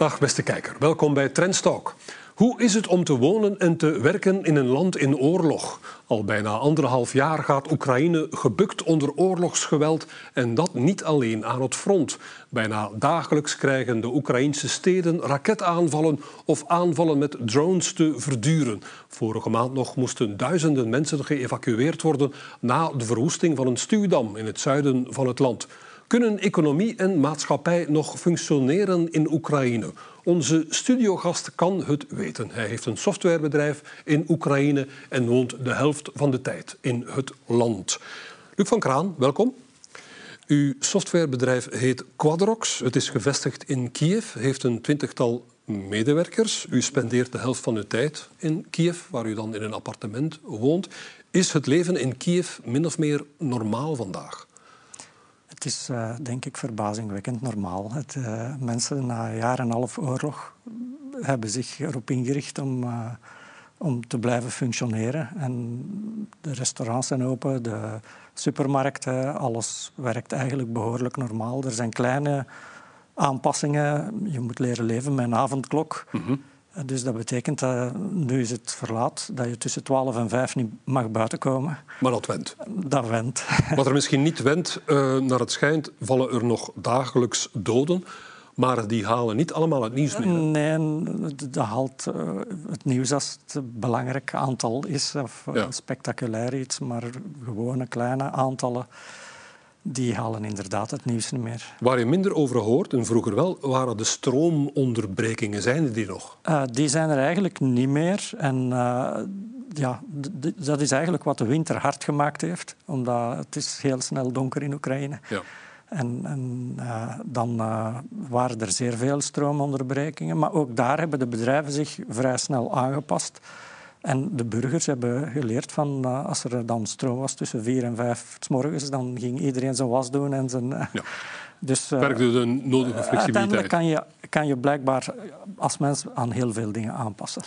Dag beste kijker, welkom bij Trendstalk. Hoe is het om te wonen en te werken in een land in oorlog? Al bijna anderhalf jaar gaat Oekraïne gebukt onder oorlogsgeweld en dat niet alleen aan het front. Bijna dagelijks krijgen de Oekraïnse steden raketaanvallen of aanvallen met drones te verduren. Vorige maand nog moesten duizenden mensen geëvacueerd worden na de verwoesting van een stuwdam in het zuiden van het land. Kunnen economie en maatschappij nog functioneren in Oekraïne? Onze studiogast kan het weten. Hij heeft een softwarebedrijf in Oekraïne en woont de helft van de tijd in het land. Luc van Kraan, welkom. Uw softwarebedrijf heet Quadrox. Het is gevestigd in Kiev, heeft een twintigtal medewerkers. U spendeert de helft van uw tijd in Kiev, waar u dan in een appartement woont. Is het leven in Kiev min of meer normaal vandaag? Het is uh, denk ik verbazingwekkend normaal. Het, uh, mensen na een jaar en een half oorlog hebben zich erop ingericht om, uh, om te blijven functioneren. En de restaurants zijn open, de supermarkten, alles werkt eigenlijk behoorlijk normaal. Er zijn kleine aanpassingen. Je moet leren leven met een avondklok. -hmm. Dus dat betekent dat nu is het verlaat, dat je tussen 12 en 5 niet mag buiten komen. Maar dat went. Dat went. Wat er misschien niet went, uh, naar het schijnt, vallen er nog dagelijks doden. Maar die halen niet allemaal het nieuws mee. Nee, dat haalt uh, het nieuws als het belangrijk aantal is. Of uh, ja. spectaculair iets, maar gewone kleine aantallen die halen inderdaad het nieuws niet meer. Waar je minder over hoort, en vroeger wel, waren de stroomonderbrekingen. Zijn die nog? Uh, die zijn er eigenlijk niet meer. En uh, ja, dat is eigenlijk wat de winter hard gemaakt heeft. Omdat het is heel snel donker in Oekraïne. Ja. En, en uh, dan waren er zeer veel stroomonderbrekingen. Maar ook daar hebben de bedrijven zich vrij snel aangepast. En de burgers hebben geleerd van uh, als er dan stroom was tussen vier en vijf s morgens, dan ging iedereen zijn was doen en zijn. Uh, ja. Dus, uh, Werkte de nodige flexibiliteit. Uiteindelijk kan je, kan je blijkbaar als mens aan heel veel dingen aanpassen.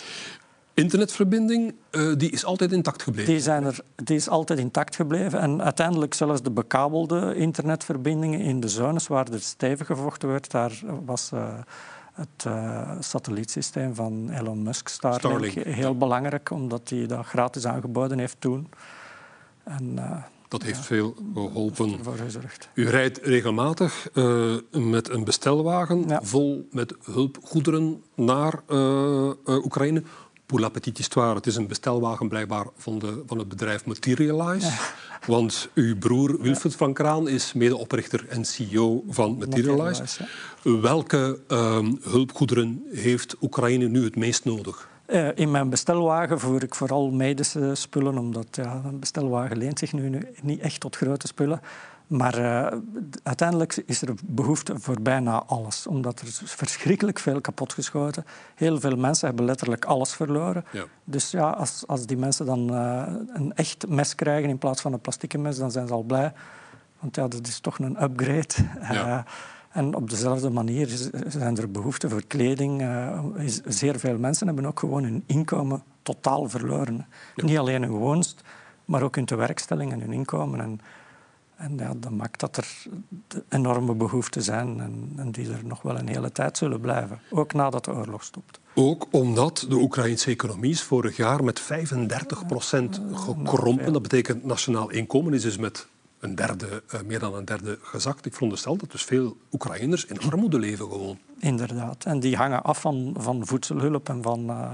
Internetverbinding die is altijd intact gebleven. Die, zijn er, die is altijd intact gebleven. En uiteindelijk zelfs de bekabelde internetverbindingen in de zones waar er stevig gevochten werd, daar was het uh, satellietsysteem van Elon Musk, Starlink, Starlink. heel belangrijk, omdat hij dat gratis aangeboden heeft toen. En, uh, dat heeft ja, veel geholpen. U rijdt regelmatig uh, met een bestelwagen ja. vol met hulpgoederen naar Oekraïne. Pour la petite histoire, het is een bestelwagen blijkbaar van, de, van het bedrijf Materialize. Ja. Want uw broer Wilfried van Kraan is medeoprichter en CEO van Materialize. Materialize Welke um, hulpgoederen heeft Oekraïne nu het meest nodig? Uh, in mijn bestelwagen voer ik vooral medische spullen, omdat ja, een bestelwagen leent zich nu niet echt tot grote spullen. Maar uh, uiteindelijk is er behoefte voor bijna alles, omdat er verschrikkelijk veel kapotgeschoten. Heel veel mensen hebben letterlijk alles verloren. Ja. Dus ja, als, als die mensen dan uh, een echt mes krijgen in plaats van een plastieke mes, dan zijn ze al blij. Want ja, dat is toch een upgrade. Ja. Uh, en op dezelfde manier zijn er behoeften voor kleding. Uh, zeer veel mensen hebben ook gewoon hun inkomen totaal verloren. Ja. Niet alleen hun woonst, maar ook hun tewerkstelling en hun inkomen. En, en ja, dat maakt dat er enorme behoeften zijn en, en, die er nog wel een hele tijd zullen blijven. Ook nadat de oorlog stopt. Ook omdat de Oekraïnse economie is vorig jaar met 35 procent gekrompen. Dat betekent nationaal inkomen is dus met een derde, uh, meer dan een derde gezakt. Ik veronderstel dat dus veel Oekraïners in armoede leven gewoon. Inderdaad. En die hangen af van, van voedselhulp en van, uh,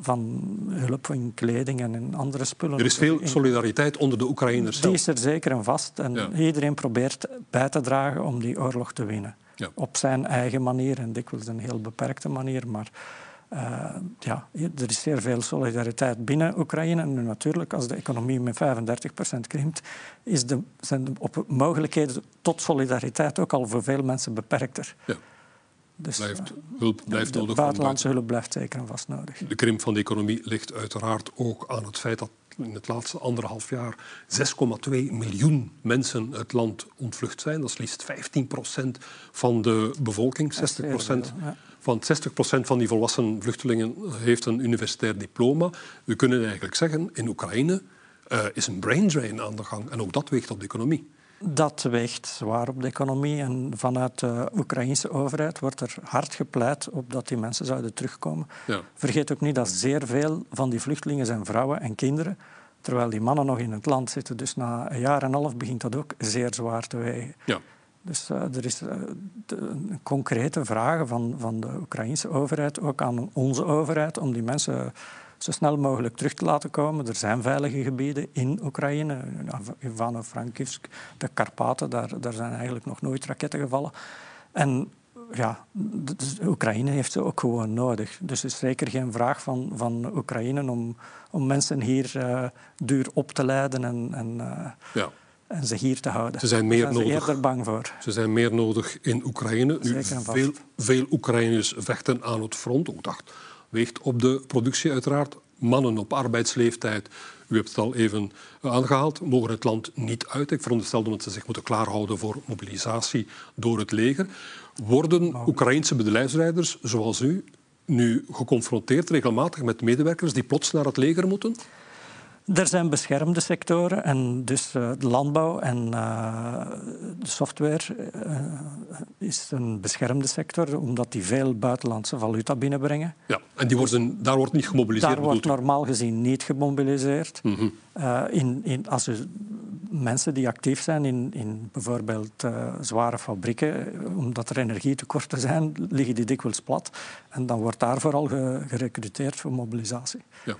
van hulp in kleding en in andere spullen. Er is veel solidariteit onder de Oekraïners Die zelf. is er zeker en vast. En ja. iedereen probeert bij te dragen om die oorlog te winnen. Ja. Op zijn eigen manier en dikwijls een heel beperkte manier. Maar uh, ja, er is zeer veel solidariteit binnen Oekraïne. En natuurlijk, als de economie met 35% krimpt, is de, zijn de mogelijkheden tot solidariteit ook al voor veel mensen beperkter. Ja. Dus, blijft, hulp blijft de nodig. buitenlandse hulp blijft zeker en vast nodig. De krimp van de economie ligt uiteraard ook aan het feit dat in het laatste anderhalf jaar 6,2 miljoen mensen het land ontvlucht zijn. Dat is liefst 15% van de bevolking, 60 Ja van 60% van die volwassen vluchtelingen heeft een universitair diploma. We kunnen eigenlijk zeggen, in Oekraïne uh, is een brain drain aan de gang. En ook dat weegt op de economie. Dat weegt zwaar op de economie. En vanuit de Oekraïnse overheid wordt er hard gepleit op dat die mensen zouden terugkomen. Ja. Vergeet ook niet dat zeer veel van die vluchtelingen zijn vrouwen en kinderen. Terwijl die mannen nog in het land zitten. Dus na een jaar en een half begint dat ook zeer zwaar te wegen. Ja. Dus uh, er is uh, concrete vragen van, van de Oekraïnse overheid, ook aan onze overheid, om die mensen zo snel mogelijk terug te laten komen. Er zijn veilige gebieden in Oekraïne, Ivano-Frankivsk, de Karpaten, daar, daar zijn eigenlijk nog nooit raketten gevallen. En ja, dus Oekraïne heeft ze ook gewoon nodig. Dus het is zeker geen vraag van, van Oekraïne om, om mensen hier uh, duur op te leiden en, en, uh, ja. en ze hier te houden. Ze zijn meer Daar nodig. eerder bang voor. Ze zijn meer nodig in Oekraïne. Nu, veel, veel Oekraïners vechten aan het front. Ook dat weegt op de productie uiteraard. Mannen op arbeidsleeftijd, u hebt het al even aangehaald, mogen het land niet uit. Ik veronderstel dat ze zich moeten klaarhouden voor mobilisatie door het leger. Worden Oekraïnse bedrijfsleiders zoals u nu geconfronteerd regelmatig met medewerkers die plots naar het leger moeten? Er zijn beschermde sectoren en dus uh, de landbouw en uh, de software uh, is een beschermde sector omdat die veel buitenlandse valuta binnenbrengen. Ja, en die worden, daar wordt niet gemobiliseerd? Daar wordt normaal gezien niet gemobiliseerd. Mm -hmm. in, in, als mensen die actief zijn in, in bijvoorbeeld zware fabrieken, omdat er energietekorten zijn, liggen die dikwijls plat. En dan wordt daar vooral gerecruiteerd voor mobilisatie. Ja.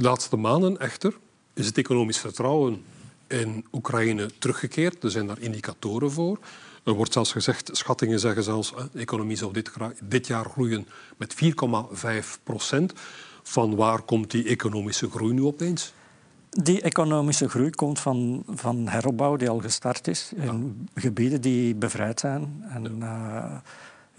De laatste maanden echter is het economisch vertrouwen in Oekraïne teruggekeerd. Er zijn daar indicatoren voor. Er wordt zelfs gezegd, schattingen zeggen zelfs, de economie zal dit, dit jaar groeien met 4,5 procent. Van waar komt die economische groei nu opeens? Die economische groei komt van, van heropbouw die al gestart is in ja. gebieden die bevrijd zijn. En, ja. uh,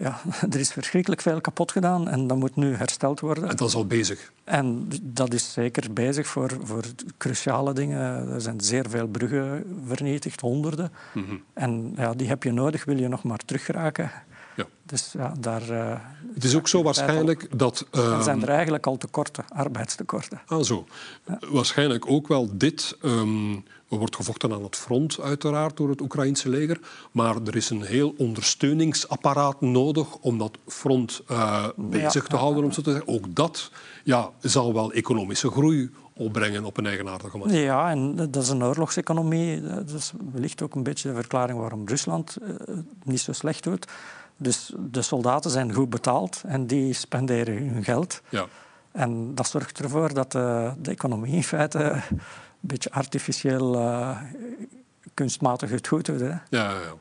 ja, er is verschrikkelijk veel kapot gedaan en dat moet nu hersteld worden. En dat is al bezig? En dat is zeker bezig voor, voor cruciale dingen. Er zijn zeer veel bruggen vernietigd, honderden. Mm -hmm. En ja, die heb je nodig, wil je nog maar teruggeraken. Ja. Dus ja, daar... Uh, het is ook zo waarschijnlijk al, dat... Uh, er zijn er eigenlijk al tekorten, arbeidstekorten. Ah, zo. Ja. Waarschijnlijk ook wel dit... Um, er wordt gevochten aan het front, uiteraard, door het Oekraïnse leger. Maar er is een heel ondersteuningsapparaat nodig om dat front uh, bezig ja, te houden, om zo te zeggen. Ook dat ja, zal wel economische groei opbrengen op een eigenaardige manier. Ja, en dat is een oorlogseconomie. Dat is wellicht ook een beetje de verklaring waarom Rusland uh, niet zo slecht doet. Dus de soldaten zijn goed betaald en die spenderen hun geld. Ja. En dat zorgt ervoor dat de, de economie in feite beetje artificieel, uh, kunstmatig het goed. Hè? Ja, ja, ja.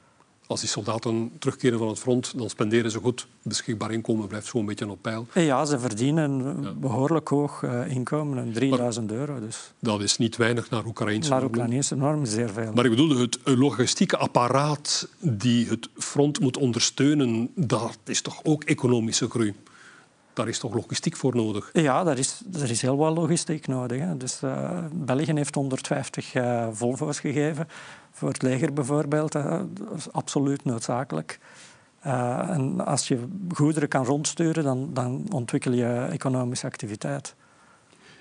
Als die soldaten terugkeren van het front, dan spenderen ze goed. Beschikbaar inkomen blijft een beetje op peil. Ja, ze verdienen een ja. behoorlijk hoog uh, inkomen, 3000 maar euro. Dus. Dat is niet weinig naar Oekraïnse Naar Oekraïnse normen, zeer veel. Maar ik bedoel, het logistieke apparaat die het front moet ondersteunen, dat is toch ook economische groei? Daar is toch logistiek voor nodig? Ja, daar is, er is heel wat logistiek nodig. Hè. Dus, uh, België heeft 150 uh, Volvo's gegeven voor het leger bijvoorbeeld. Uh, dat is absoluut noodzakelijk. en als je goederen kan rondsturen, dan, dan ontwikkel je economische activiteit.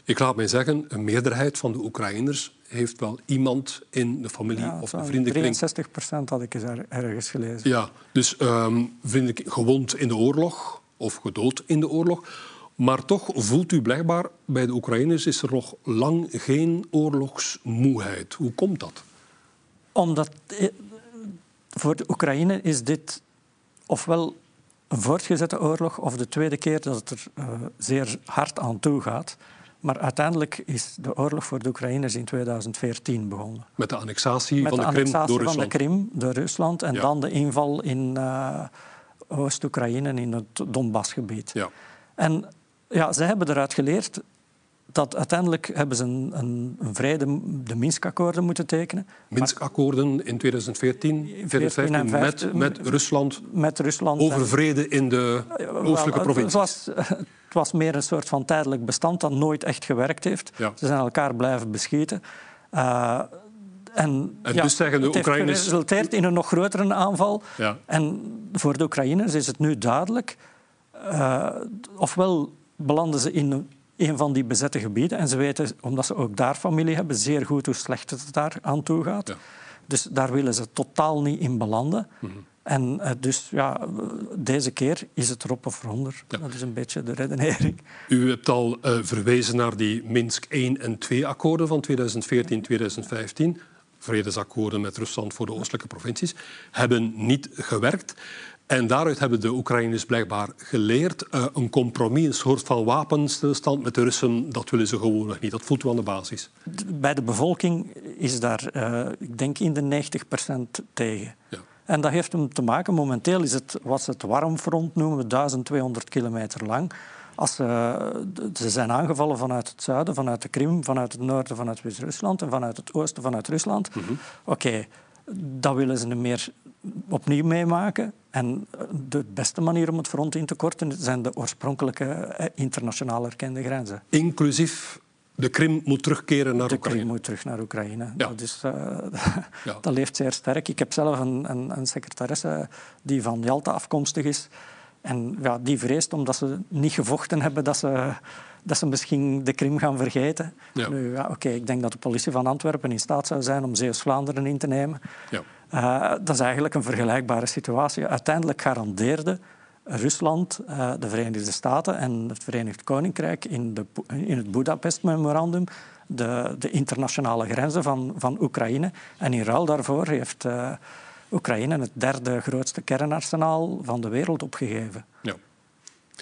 Ik laat mij zeggen, een meerderheid van de Oekraïners heeft wel iemand in de familie ja, of een vriendenkring. 63 procent had ik eens ergens gelezen. Ja, dus um, gewond in de oorlog, of gedood in de oorlog. Maar toch voelt u blijkbaar, bij de Oekraïners is er nog lang geen oorlogsmoeheid. Hoe komt dat? Omdat voor de Oekraïne is dit ofwel een voortgezette oorlog of de tweede keer dat het er uh, zeer hard aan toe gaat. Maar uiteindelijk is de oorlog voor de Oekraïners in 2014 begonnen. Met de annexatie Met van de, de Krim door Rusland. van de Krim door Rusland en ja. dan de inval in... Uh, Oost-Oekraïne in het Donbassgebied. Ja. En ja, zij hebben eruit geleerd dat uiteindelijk hebben ze een, een, een vrede, de Minsk-akkoorden moeten tekenen. Minsk-akkoorden in 2014, 2015 met, met, Rusland, met Rusland over vrede in de oostelijke provincies. Het was, het was meer een soort van tijdelijk bestand dat nooit echt gewerkt heeft. Ja. Ze zijn elkaar blijven beschieten. Uh, en, en ja, dus zeggen de het Oekraïners... heeft geresulteerd in een nog grotere aanval. Ja. En voor de Oekraïners is het nu duidelijk... Uh, ofwel belanden ze in een van die bezette gebieden en ze weten, omdat ze ook daar familie hebben, zeer goed hoe slecht het daar aan toe gaat. Ja. Dus daar willen ze totaal niet in belanden. En uh, dus ja, deze keer is het erop of eronder. Ja. Dat is een beetje de redenering. U hebt al uh, verwezen naar die Minsk 1 en 2 akkoorden van 2014-2015. Vredesakkoorden met Rusland voor de oostelijke provincies. Hebben niet gewerkt. En daaruit hebben de Oekraïners blijkbaar geleerd. Uh, een compromis, een soort van wapenstilstand met de Russen, dat willen ze gewoon nog niet. Dat voelt u aan de basis. Bij de bevolking is daar, uh, ik denk, in de 90% tegen. Ja. En dat heeft hem te maken, momenteel is het wat ze het warmfront noemen, 1200 kilometer lang. Als ze, ze zijn aangevallen vanuit het zuiden, vanuit de Krim, vanuit het noorden, vanuit West-Rusland en vanuit het oosten, vanuit Rusland. Mm -hmm. Oké, okay, dat willen ze meer opnieuw meemaken. En de beste manier om het front in te korten zijn de oorspronkelijke eh, internationaal erkende grenzen. Inclusief de Krim moet terugkeren naar de Oekraïne. De Krim moet terug naar Oekraïne. Ja. Dat, is, uh, ja. dat leeft zeer sterk. Ik heb zelf een, een, een secretaresse die van Jalta afkomstig is. En ja, die vreest omdat ze niet gevochten hebben dat ze, dat ze misschien de Krim gaan vergeten. Ja. Nu, ja, Oké, ik denk dat de politie van Antwerpen in staat zou zijn om Zeeuws-Vlaanderen in te nemen. Ja. Uh, dat is eigenlijk een vergelijkbare situatie. Uiteindelijk garandeerde Rusland, uh, de Verenigde Staten en het Verenigd Koninkrijk in, de, in het Budapest-memorandum de, de, internationale grenzen van, van Oekraïne. En in ruil daarvoor heeft uh, Oekraïne het derde grootste kernarsenaal van de wereld opgegeven. Ja.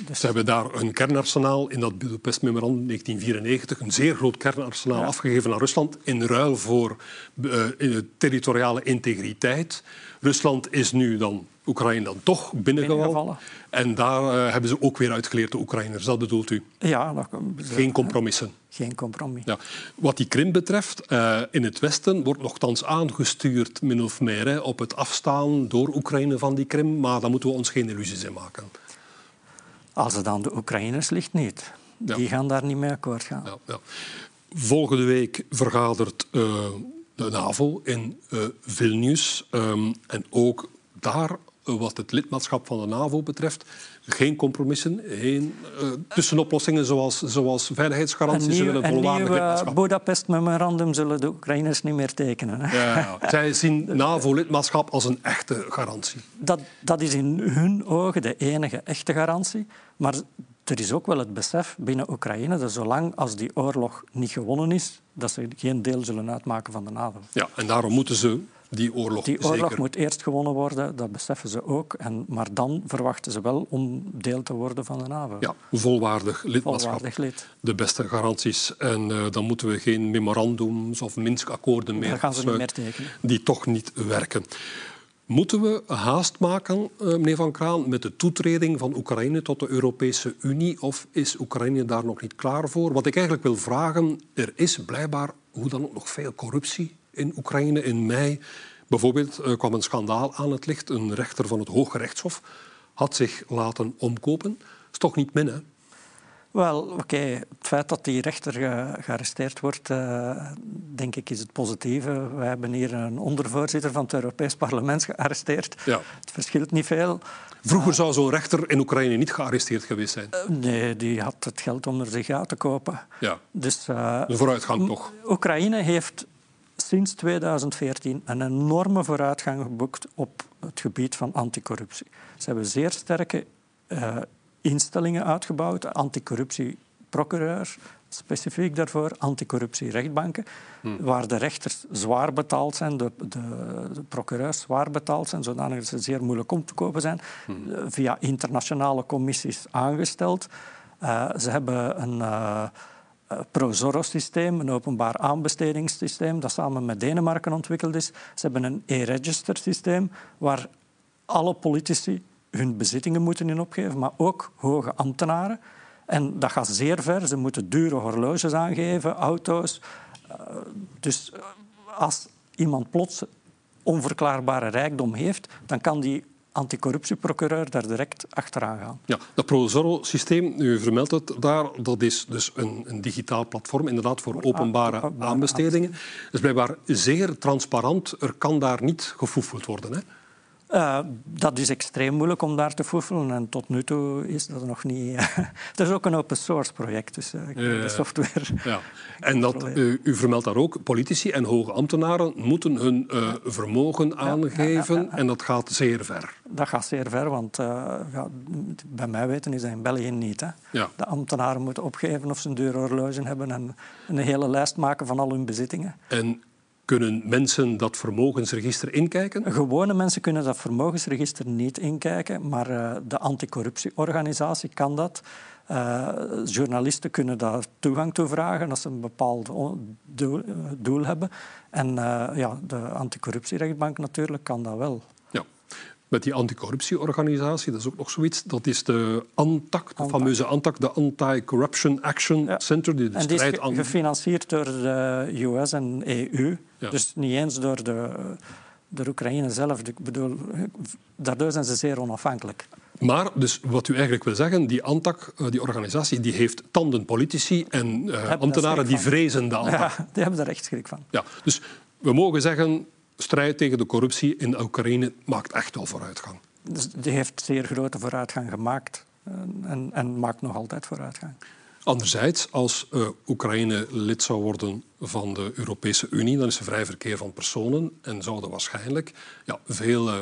Dus... Ze hebben daar een kernarsenaal in dat Budapest-memorandum 1994, een zeer groot kernarsenaal, ja. afgegeven aan Rusland in ruil voor uh, territoriale integriteit. Rusland is nu dan Oekraïne dan toch binnengevallen. En daar uh, hebben ze ook weer uitgeleerd, de Oekraïners. Dat bedoelt u? Ja. Dat, Geen compromissen? Geen compromis. Ja. Wat die Krim betreft, uh, in het Westen wordt nogthans aangestuurd, min of meer, hè, op het afstaan door Oekraïne van die Krim. Maar daar moeten we ons geen illusies in maken. Als het aan de Oekraïners ligt, niet. Ja. Die gaan daar niet mee akkoord gaan. Ja, ja. Volgende week vergadert uh, de NAVO in uh, Vilnius. Um, en ook daar, wat het lidmaatschap van de NAVO betreft, geen compromissen, geen tussenoplossingen zoals, zoals veiligheidsgaranties. Een nieuw, een nieuw Budapest-memorandum zullen de Oekraïners niet meer tekenen. Hè? Ja, zij zien NAVO-lidmaatschap als een echte garantie. Dat, dat is in hun ogen de enige echte garantie. Maar er is ook wel het besef binnen Oekraïne dat zolang als die oorlog niet gewonnen is, dat ze geen deel zullen uitmaken van de NAVO. Ja, en daarom moeten ze die oorlog Die oorlog zeker... moet eerst gewonnen worden, dat beseffen ze ook. En, maar dan verwachten ze wel om deel te worden van de NAVO. Ja, volwaardig lidmaatschap. Volwaardig lid. De beste garanties. En uh, dan moeten we geen memorandums of Minsk-akkoorden meer gaan ze niet meer tekenen. Die toch niet werken. Moeten we haast maken, meneer Van Kraan, met de toetreding van Oekraïne tot de Europese Unie? Of is Oekraïne daar nog niet klaar voor? Wat ik eigenlijk wil vragen, er is blijkbaar hoe dan ook nog veel corruptie in Oekraïne. In mei bijvoorbeeld kwam een schandaal aan het licht. Een rechter van het Hoge Rechtshof had zich laten omkopen. Dat is toch niet min, hè? Wel, oké. Okay. Het feit dat die rechter ge gearresteerd wordt, uh, denk ik, is het positieve. We hebben hier een ondervoorzitter van het Europees Parlement gearresteerd. Ja. Het verschilt niet veel. Vroeger zou zo'n rechter in Oekraïne niet gearresteerd geweest zijn. Uh, nee, die had het geld om er zich uit te kopen. Ja. Dus, de vooruitgang toch? Oekraïne heeft sinds 2014 een enorme vooruitgang geboekt op het gebied van anticorruptie. Ze hebben zeer sterke instellingen uitgebouwd, anticorruptieprocureurs, specifiek daarvoor, anticorruptierechtbanken, hmm. waar de rechters zwaar betaald zijn, de, de, de, procureurs zwaar betaald zijn, zodanig dat ze zeer moeilijk om te kopen zijn, hmm. via internationale commissies aangesteld. Uh, ze hebben een uh, ProZorro-systeem, een openbaar aanbestedingssysteem, dat samen met Denemarken ontwikkeld is. Ze hebben een e-register-systeem waar alle politici hun bezittingen moeten in opgeven, maar ook hoge ambtenaren. En dat gaat zeer ver. Ze moeten dure horloges aangeven, auto's. Dus als iemand plots onverklaarbare rijkdom heeft, dan kan die anticorruptieprocureur daar direct achteraan gaan. Ja, dat ProZorro-systeem, u vermeldt het daar, dat is dus een, een digitaal platform inderdaad voor openbare aanbestedingen. Dat is blijkbaar zeer transparant. Er kan daar niet gefoefeld worden. Hè? Uh, dat is extreem moeilijk om daar te foefelen en tot nu toe is dat nog niet. het is ook een open source project, dus uh, de software. Ja. En dat, uh, u vermeldt daar ook, politici en hoge ambtenaren moeten hun vermogen aangeven en dat gaat zeer ver. Dat gaat zeer ver, want ja, bij mij weten is dat in België niet. Hè. De ambtenaren moeten opgeven of ze een dure horloge hebben en een hele lijst maken van al hun bezittingen. En kunnen mensen dat vermogensregister inkijken? Gewone mensen kunnen dat vermogensregister niet inkijken, maar uh, de anticorruptieorganisatie kan dat. Uh, journalisten kunnen daar toegang toe vragen als ze een bepaald doel, uh, doel hebben. En ja, de anticorruptierechtbank natuurlijk kan dat wel. Met die anticorruptieorganisatie, dat is ook nog zoiets. Dat is de ANTAC, de fameuze ANTAC, de Anti-Corruption Action Center. Die de en die is gefinancierd door de US en EU. Dus niet eens door de, de Oekraïne zelf. Ik bedoel, daardoor zijn ze zeer onafhankelijk. Maar dus wat u eigenlijk wil zeggen, die ANTAC, eh, die organisatie, die heeft tanden politici en uh, ambtenaren die vrezen de ANTAC. Ja, die hebben daar echt schrik van. Ja, dus we mogen zeggen, strijd tegen de corruptie in Oekraïne maakt echt wel vooruitgang. Dus die heeft zeer grote vooruitgang gemaakt eh, en, en maakt nog altijd vooruitgang. Anderzijds, als uh, Oekraïne lid zou worden van de Europese Unie, dan is er vrij verkeer van personen en zouden waarschijnlijk ja, veel uh,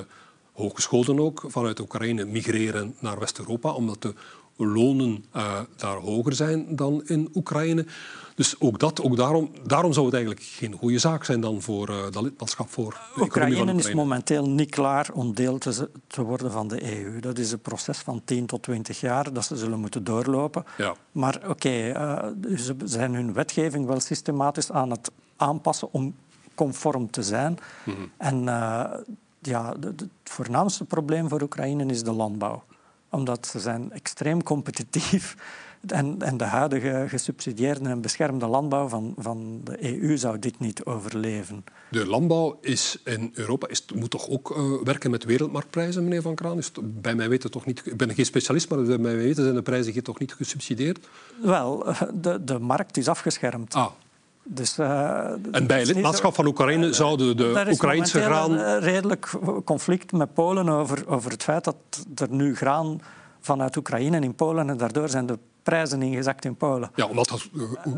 hogescholen ook vanuit Oekraïne migreren naar West-Europa, omdat de lonen uh, daar hoger zijn dan in Oekraïne. Dus ook, dat, ook daarom, daarom zou het eigenlijk geen goede zaak zijn dan voor uh, dat lidmaatschap voor de Oekraïne, Oekraïne is momenteel niet klaar om deel te, te, worden van de EU. Dat is een proces van 10 tot 20 jaar dat ze zullen moeten doorlopen. Ja. Maar oké, okay, uh, ze zijn hun wetgeving wel systematisch aan het aanpassen om conform te zijn. Mm -hmm. En ja, het voornaamste probleem voor Oekraïne is de landbouw omdat ze zijn extreem competitief en, en de huidige gesubsidieerde en beschermde landbouw van, van de EU zou dit niet overleven. De landbouw is in Europa is, moet toch ook uh, werken met wereldmarktprijzen, meneer Van Kraan? Is bij mij weten toch niet, ik ben geen specialist, maar bij mij weten zijn de prijzen hier toch niet gesubsidieerd? Wel, eh, de, de markt is afgeschermd. Ah. Dus, uh, en bij het lidmaatschap van Oekraïne zouden de, Oekraïnse graan... Er is een redelijk conflict met Polen over, over het feit dat er nu graan vanuit Oekraïne in Polen en daardoor zijn de prijzen ingezakt in Polen. Ja, omdat het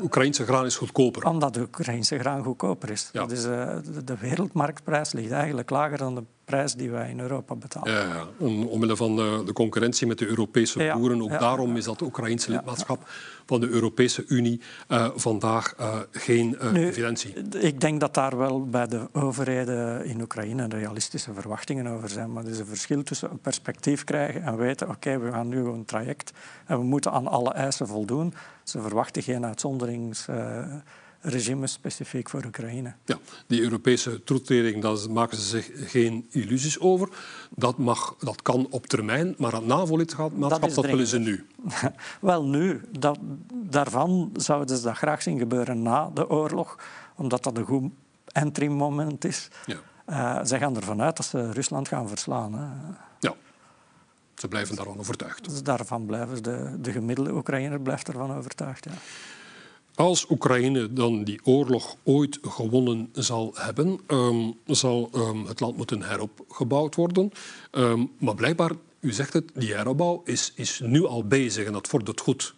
Oekraïnse graan is goedkoper. Omdat de Oekraïnse graan goedkoper is. Ja. Dus, uh, de wereldmarktprijs ligt eigenlijk lager dan de prijs die wij in Europa betalen. Ja, ja. omwille van de, de, concurrentie met de Europese boeren. Ook daarom is dat Oekraïnse lidmaatschap van de Europese Unie uh, vandaag uh, geen uh, evidentie. Ik denk dat daar wel bij de overheden in Oekraïne realistische verwachtingen over zijn. Maar er is een verschil tussen een perspectief krijgen en weten, oké, okay, we gaan nu een traject en we moeten aan alle eisen voldoen. Ze verwachten geen uitzonderings regime specifiek voor Oekraïne. Ja, die Europese toetreding, daar maken ze zich geen illusies over. Dat, mag, dat kan op termijn, maar het NAVO-lidmaatschap, dat, dat willen ze nu. Wel, nu. Dat, daarvan zouden ze dat graag zien gebeuren na de oorlog, omdat dat een goed entry-moment is. Ja. Uh, zij gaan ervan uit dat ze Rusland gaan verslaan. Hè. Ja. Ze blijven daarvan overtuigd. Dus daarvan blijven de, de gemiddelde Oekraïner blijft ervan overtuigd. Ja. Als Oekraïne dan die oorlog ooit gewonnen zal hebben, um, zal um, het land moeten heropgebouwd worden. Um, maar blijkbaar, u zegt het, die heropbouw is, is nu al bezig en dat vordert goed.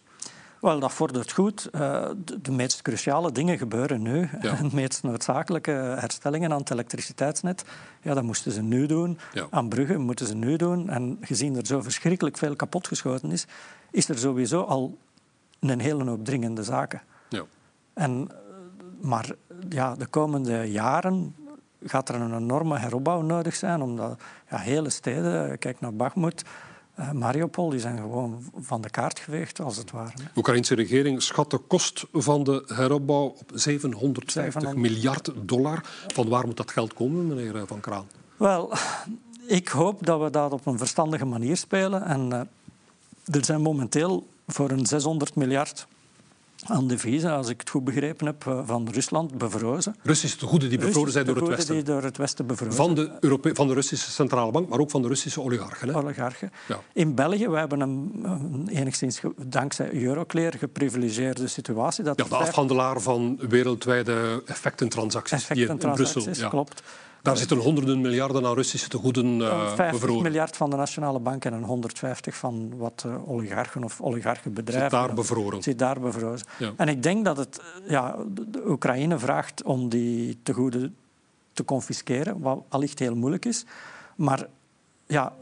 Wel, dat vordert goed. Uh, de, de, meest cruciale dingen gebeuren nu. Ja. De meest noodzakelijke herstellingen aan het elektriciteitsnet, ja, dat moesten ze nu doen. Ja. Aan bruggen moeten ze nu doen. En gezien er zo verschrikkelijk veel kapotgeschoten is, is er sowieso al een hele hoop dringende zaken. En, maar ja, de komende jaren gaat er een enorme heropbouw nodig zijn, omdat ja, hele steden, kijk naar Bakhmut, uh, Mariupol, die zijn gewoon van de kaart geveegd, als het ware. De Oekraïnse regering schat de kost van de heropbouw op 750 miljard dollar. Van waar moet dat geld komen, meneer Van Kraan? Wel, ik hoop dat we dat op een verstandige manier spelen. En uh, er zijn momenteel voor een 600 miljard aan de visa, als ik het goed begrepen heb, eh, van Rusland bevrozen. Russische tegoeden die bevroren zijn door het Westen. die door het Westen bevrozen. Van de, Europe van de Russische Centrale Bank, maar ook van de Russische oligarchen. Hè? Oligarchen. Ja. In België, we hebben een, een enigszins dankzij Euroclear geprivilegeerde situatie. Dat ja, de afhandelaar van wereldwijde effectentransacties, effectentransacties hier in Brussel. Ja. klopt. Daar zitten honderden miljarden aan Russische tegoeden uh, 50 miljard van de Nationale Bank en een 150 van wat uh, oligarchen of oligarchenbedrijven. Zit daar bevroren. Zit daar bevroren. Ja. En ik denk dat het, ja, de Oekraïne vraagt om die tegoeden te confisceren, wat allicht heel moeilijk is. Maar ja,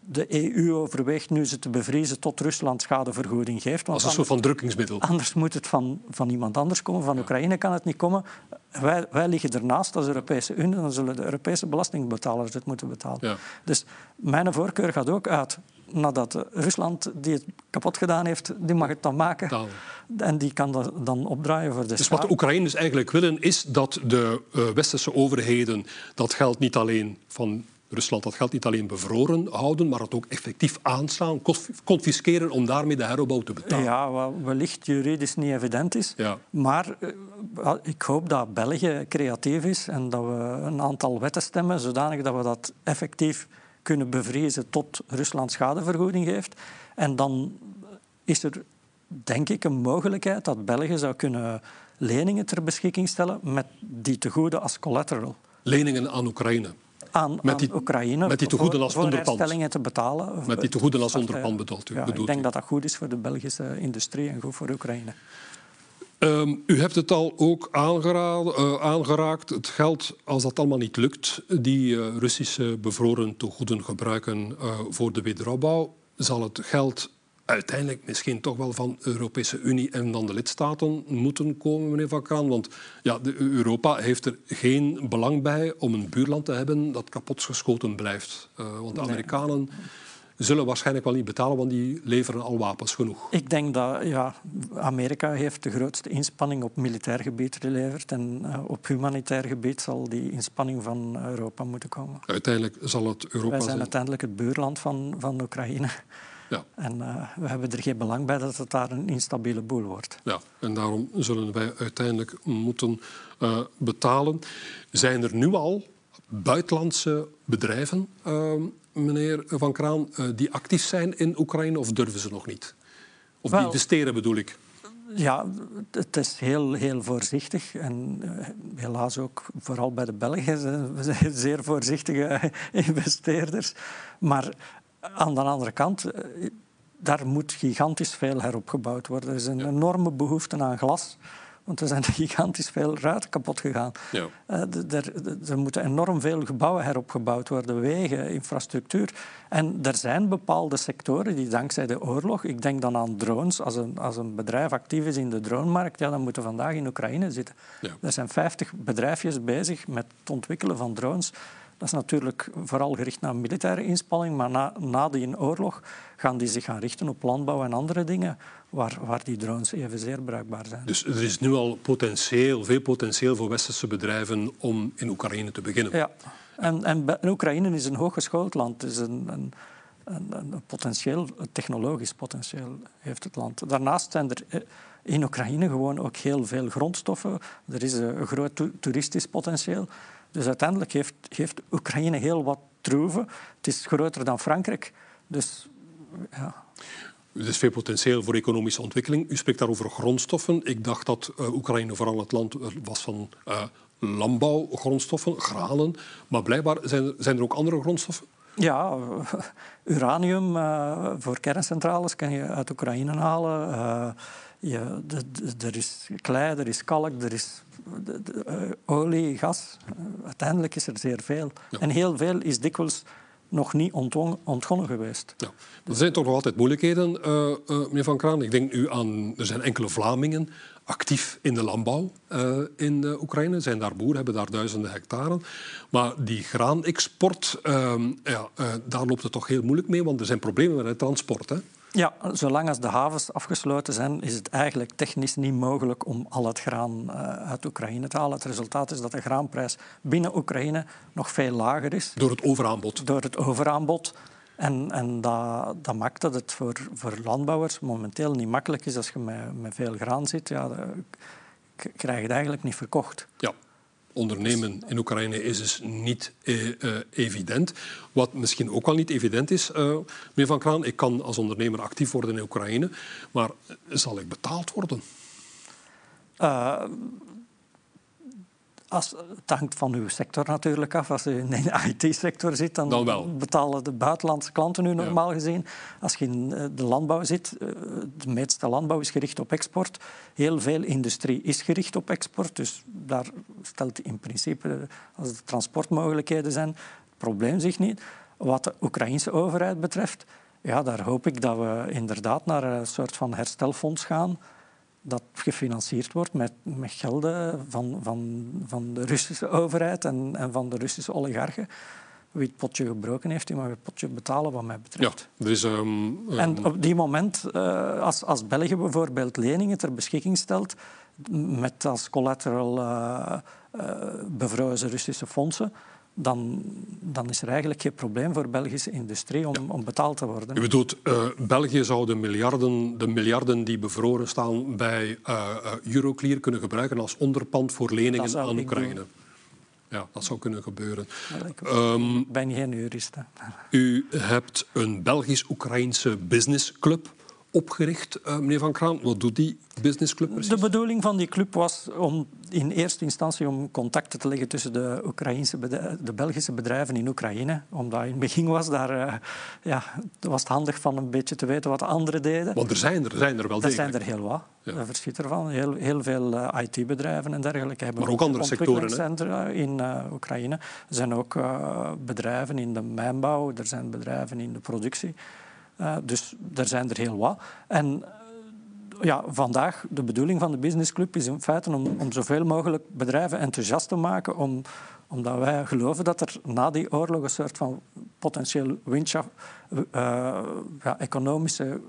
de EU overweegt nu ze te bevriezen tot Rusland schadevergoeding geeft. Want Als een soort van drukkingsmiddel. Anders moet het van, van iemand anders komen. Van Oekraïne kan het niet komen. Wij, wij liggen ernaast als Europese Unie. Dan zullen de Europese belastingbetalers het moeten betalen. Ja. Dus mijn voorkeur gaat ook uit nadat Rusland die het kapot gedaan heeft, die mag het dan maken. En die kan dat dan opdraaien voor de Dus wat de Oekraïners eigenlijk willen, is dat de uh, westerse overheden dat geld niet alleen van Rusland dat geld niet alleen bevroren houden, maar het ook effectief aanslaan, confisceren om daarmee de heropbouw te betalen. Ja, wat wellicht juridisch niet evident is. Ja. Maar uh, ik hoop dat België creatief is en dat we een aantal wetten stemmen zodanig dat we dat effectief kunnen bevriezen tot Rusland schadevergoeding geeft. En dan is er, denk ik, een mogelijkheid dat België zou kunnen leningen ter beschikking stellen met die tegoeden als collateral. Leningen aan Oekraïne? Aan, met die, Oekraïne met die tegoeden als voor, te betalen. Met die tegoeden als onderpand bedoelt u? Ja, ik denk dat dat goed is voor de Belgische industrie en goed voor Oekraïne. Um, u hebt het al ook uh, aangeraakt. Het geld, als dat allemaal niet lukt, die uh, Russische bevroren tegoeden gebruiken uh, voor de wederopbouw, zal het geld uiteindelijk misschien toch wel van de Europese Unie en dan de lidstaten moeten komen, meneer Van Kraan. Want ja, de, Europa heeft er geen belang bij om een buurland te hebben dat kapotgeschoten blijft. want de Amerikanen zullen waarschijnlijk wel niet betalen, want die leveren al wapens genoeg. Ik denk dat ja, Amerika heeft de grootste inspanning op militair gebied geleverd en uh, op humanitair gebied zal die inspanning van Europa moeten komen. Uiteindelijk zal het Europa Wij zijn uiteindelijk het buurland van, van Oekraïne. Ja. En uh, we hebben er geen belang bij dat het daar een instabiele boel wordt. Ja, en daarom zullen wij uiteindelijk moeten uh, betalen. Zijn er nu al buitenlandse bedrijven ehm, meneer Van Kraan, eh, die actief zijn in Oekraïne of durven ze nog niet? Of die investeren bedoel ik? Ja, het is heel, heel voorzichtig. En helaas ook vooral bij de Belgen. We zijn zeer voorzichtige investeerders. Maar aan de andere kant, uh, daar moet gigantisch veel heropgebouwd worden. Er is een enorme behoefte aan glas. Want er zijn gigantisch veel ruiten kapot gegaan. Ja. Uh, er, er, moeten enorm veel gebouwen heropgebouwd worden, wegen, infrastructuur. En er zijn bepaalde sectoren die dankzij de oorlog, ik denk dan aan drones, als een, als een bedrijf actief is in de dronemarkt, ja, dan moeten vandaag in Oekraïne zitten. Ja. Er zijn 50 bedrijfjes bezig met het ontwikkelen van drones. Dat is natuurlijk vooral gericht naar militaire inspanning, maar na, na die oorlog gaan die zich gaan richten op landbouw en andere dingen waar, waar die drones evenzeer bruikbaar zijn. Dus er is nu al potentieel, veel potentieel voor westerse bedrijven om in Oekraïne te beginnen. Ja, en, en Oekraïne is een hooggeschoold land. Het is een, een, een, potentieel, een technologisch potentieel heeft het land. Daarnaast zijn er eh, in Oekraïne gewoon ook heel veel grondstoffen. Er is een groot toeristisch potentieel. Dus uiteindelijk heeft, heeft Oekraïne heel wat troeven. Het is groter dan Frankrijk. Dus ja. Er is veel potentieel voor economische ontwikkeling. U spreekt daarover grondstoffen. Ik dacht dat uh, Oekraïne vooral het land was van uh, landbouwgrondstoffen, granen. Maar blijkbaar zijn zijn er ook andere grondstoffen? Ja, uranium uh, voor kerncentrales kan je uit Oekraïne halen. Ja, er is klei, er is kalk, er is olie, gas. uiteindelijk is er zeer veel. En heel veel is dikwijls nog niet ontgonnen geweest. Ja. Er zijn toch nog altijd moeilijkheden, uh, uh, meneer Van Kraan. Ik denk nu aan, er zijn enkele Vlamingen actief in de landbouw uh, in Oekraïne. Zijn daar boeren, hebben daar duizenden hectaren. Maar die graanexport, ehm, ja, daar loopt het toch heel moeilijk mee, want er zijn problemen met het transport. Hè? Ja, zolang als de havens afgesloten zijn, is het eigenlijk technisch niet mogelijk om al het graan uit Oekraïne te halen. Het resultaat is dat de graanprijs binnen Oekraïne nog veel lager is. Door het overaanbod? Door het overaanbod. En, en dat, dat maakt dat het voor, voor landbouwers momenteel niet makkelijk is. Als je met, met veel graan zit, ja, krijg je het eigenlijk niet verkocht. Ja ondernemen in Oekraïne is dus niet eh, eh, evident. Wat misschien ook wel niet evident is, uh, meneer Van Kraan, ik kan als ondernemer actief worden in Oekraïne, maar zal ik betaald worden? Als, het hangt van uw sector natuurlijk af. Als u in de IT-sector zit, dan, dan betalen de buitenlandse klanten u normaal gezien. Als je in eh, de landbouw zit, eh, de meeste landbouw is gericht op export. Heel veel industrie is gericht op export. Dus daar stelt in principe, als er transportmogelijkheden zijn, het probleem zich niet. Wat de Oekraïnse overheid betreft, ja, daar hoop ik dat we inderdaad naar een soort van herstelfonds gaan dat gefinancierd wordt met, met gelden van, van, van de Russische overheid en, en van de Russische oligarchen. Wie het potje gebroken heeft, die mag het potje betalen, wat mij betreft. Ja, dus, um, En op die moment, uh, als, als België bijvoorbeeld leningen ter beschikking stelt, met als collateral uh, uh, bevrozen Russische fondsen, dan, dan is er eigenlijk geen probleem voor Belgische industrie om, om betaald te worden. U bedoelt, uh, België zou de miljarden, de miljarden die bevroren staan bij uh, Euroclear kunnen gebruiken als onderpand voor leningen aan Oekraïne. Ja, dat zou kunnen gebeuren. ik um, ben geen jurist. U hebt een Belgisch-Oekraïnse businessclub opgericht, uh, meneer Van Kraan. Wat doet die businessclub precies? De bedoeling van die club was om in eerste instantie om contacten te leggen tussen de, Oekraïnse de Belgische bedrijven in Oekraïne. Omdat in het begin was, daar, uh, ja, was het handig van een beetje te weten wat de anderen deden. Want er zijn er, zijn er wel Er zijn er heel wat. Ja. Daar verschiet ervan. Heel, heel veel uh, IT-bedrijven en dergelijke hebben maar ook andere sectoren in Oekraïne. Er zijn ook bedrijven in de mijnbouw, er zijn bedrijven in de productie. Uh, dus er zijn er heel wat. En uh, ja, vandaag, de bedoeling van de businessclub is in feite om, om zoveel mogelijk bedrijven enthousiast te maken, om, omdat wij geloven dat er na die oorlog een soort van potentieel windschaft, uh, ja, economische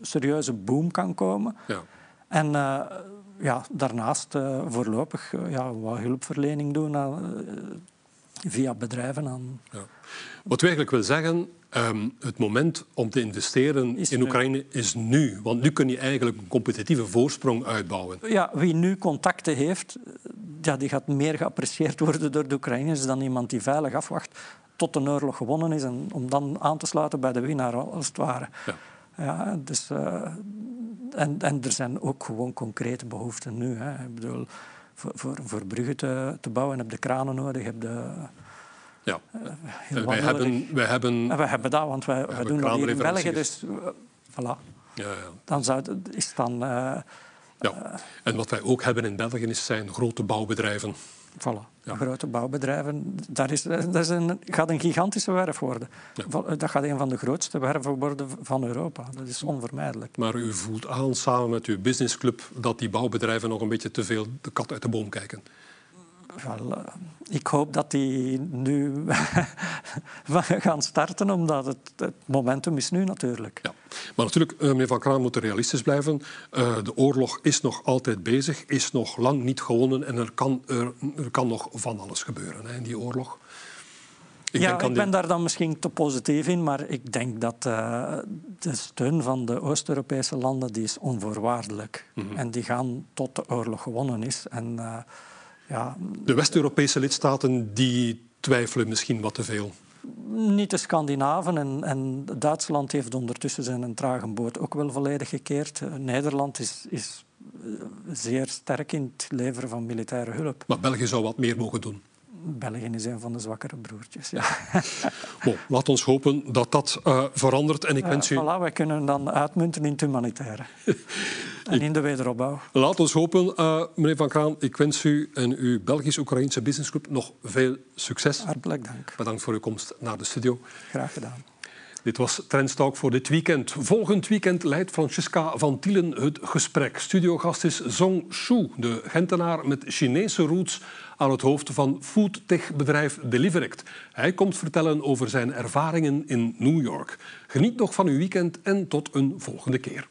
serieuze boom kan komen. Ja. En ja, daarnaast voorlopig ja, wat hulpverlening doen aan, via bedrijven. Aan... Ja. Wat u eigenlijk wil zeggen, um, het moment om te investeren is in Oekraïne is nu. Want nu kun je eigenlijk een competitieve voorsprong uitbouwen. Ja, wie nu contacten heeft, ja, die gaat meer geapprecieerd worden door de Oekraïners dan iemand die veilig afwacht tot de oorlog gewonnen is en om dan aan te sluiten bij de winnaar, als het ware. Ja. Ja, dus, uh, en, en er zijn ook gewoon concrete behoeften nu. Hè. Ik bedoel, voor, voor, voor bruggen te, te bouwen heb je kranen nodig, heb je ja. Uh, wij, hebben, wij hebben... wij hebben dat, want wij, wij doen dat hier in België. Dus uh, voilà. Ja, ja. Dan zou, is dan... Uh, ja. En wat wij ook hebben in België is, zijn grote bouwbedrijven. Voilà. Ja. Grote bouwbedrijven. Daar, is, dat is een, gaat een gigantische werf worden. Ja. Dat gaat een van de grootste werven worden van Europa. Dat is onvermijdelijk. Maar u voelt aan, samen met uw businessclub, dat die bouwbedrijven nog een beetje te veel de kat uit de boom kijken. Wel, uh, ik hoop dat die nu gaan starten, omdat het, het, momentum is nu natuurlijk. Ja. Maar natuurlijk, uh, meneer Van Kraan, moet realistisch blijven. Uh, de oorlog is nog altijd bezig, is nog lang niet gewonnen en er kan, er, er kan nog van alles gebeuren hè, in die oorlog. Ik ja, ik ben daar dan misschien te positief in, maar ik denk dat uh, de steun van de Oost-Europese landen die is onvoorwaardelijk. Mm -hmm. En die gaan tot de oorlog gewonnen is. En, uh, ja, de West-Europese lidstaten die twijfelen misschien wat te veel. Niet de Scandinaven en, en Duitsland heeft ondertussen zijn trage boot ook wel volledig gekeerd. Nederland is, is zeer sterk in het leveren van militaire hulp. Maar België zou wat meer mogen doen. België is een van de zwakkere broertjes. Ja. bon, laat ons hopen dat dat uh, verandert. En ik wens u... Voilà, wij kunnen dan uitmunten in het humanitaire. en in de wederopbouw. Laat ons hopen, uh, meneer Van Kraan. Ik wens u en uw Belgisch-Oekraïnse businessclub nog veel succes. Hartelijk dank. Bedankt voor uw komst naar de studio. Graag gedaan. Dit was Trendstalk voor dit weekend. Volgend weekend leidt Francesca van Tielen het gesprek. Studiogast is Zong Shu, de Gentenaar met Chinese roots aan het hoofd van foodtech-bedrijf Deliveract. Hij komt vertellen over zijn ervaringen in New York. Geniet nog van uw weekend en tot een volgende keer.